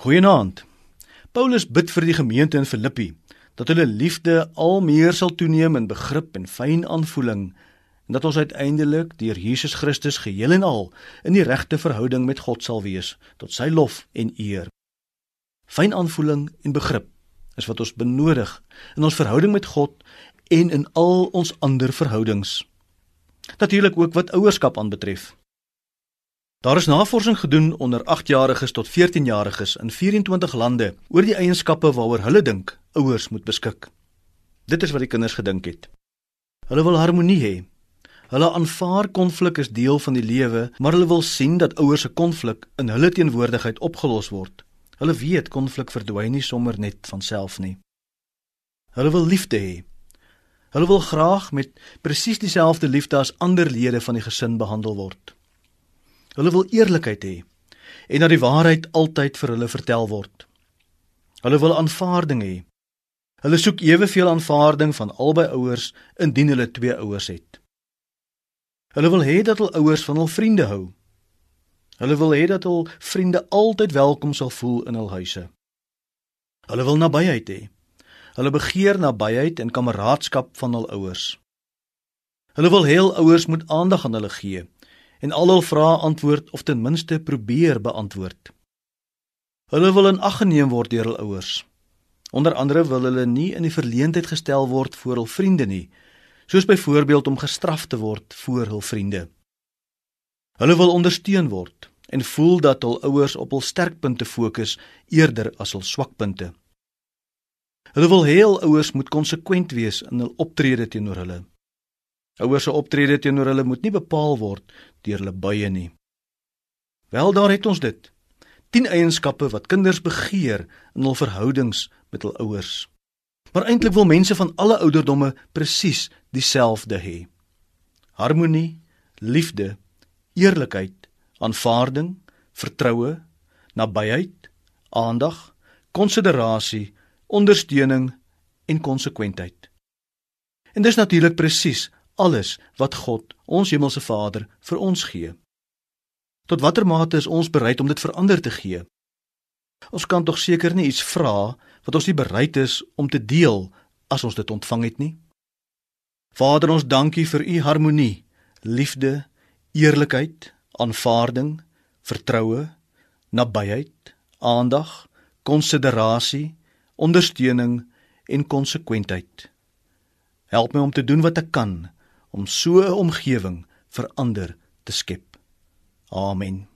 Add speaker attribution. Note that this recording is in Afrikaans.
Speaker 1: Goeienaand. Paulus bid vir die gemeente in Filippi dat hulle liefde al meer sal toeneem in begrip en fyn aanvoeling en dat ons uiteindelik deur Jesus Christus geheel en al in die regte verhouding met God sal wees tot sy lof en eer. Fyn aanvoeling en begrip is wat ons benodig in ons verhouding met God en in al ons ander verhoudings. Natuurlik ook wat ouerskap aanbetref. Daar is navorsing gedoen onder 8-jariges tot 14-jariges in 24 lande oor die eienskappe waaroor hulle dink ouers moet beskik. Dit is wat die kinders gedink het. Hulle wil harmonie hê. Hulle aanvaar konflik is deel van die lewe, maar hulle wil sien dat ouers se konflik in hulle teenwoordigheid opgelos word. Hulle weet konflik verdwyn nie sommer net van self nie. Hulle wil liefde hê. Hulle wil graag met presies dieselfde liefde as ander lede van die gesin behandel word. Hulle wil eerlikheid hê en dat die waarheid altyd vir hulle vertel word. Hulle wil aanvaarding hê. Hulle soek eweveel aanvaarding van albei ouers indien hulle twee ouers het. Hulle wil hê dat hul ouers van hul vriende hou. Hulle wil hê dat hul vriende altyd welkom sal voel in hul huise. Hulle wil nabyheid hê. Hulle begeer nabyheid en kameraadskap van hul ouers. Hulle wil hê hul ouers moet aandag aan hulle gee en al hul vrae antwoord of ten minste probeer beantwoord. Hulle wil in ag geneem word deur hul ouers. Onder andere wil hulle nie in die verleentheid gestel word voor hul vriende nie, soos byvoorbeeld om gestraf te word voor hul vriende. Hulle wil ondersteun word en voel dat hul ouers op hul sterkpunte fokus eerder as hul swakpunte. Hulle wil hê hul ouers moet konsekwent wees in hul optrede teenoor hulle. Ouers se optrede teenoor hulle moet nie bepaal word deur hulle buie nie. Wel daar het ons dit. 10 eienskappe wat kinders begeer in hul verhoudings met hul ouers. Maar eintlik wil mense van alle ouderdomme presies dieselfde hê. Harmonie, liefde, eerlikheid, aanvaarding, vertroue, nabyheid, aandag, konsiderasie, ondersteuning en konsekwentheid. En dis natuurlik presies alles wat God, ons hemelse Vader, vir ons gee. Tot watter mate is ons bereid om dit vir ander te gee? Ons kan tog seker nie iets vra wat ons nie bereid is om te deel as ons dit ontvang het nie. Vader, ons dankie vir u harmonie, liefde, eerlikheid, aanvaarding, vertroue, nabyheid, aandag, konsiderasie, ondersteuning en konsekwentheid. Help my om te doen wat ek kan om so 'n omgewing vir ander te skep. Amen.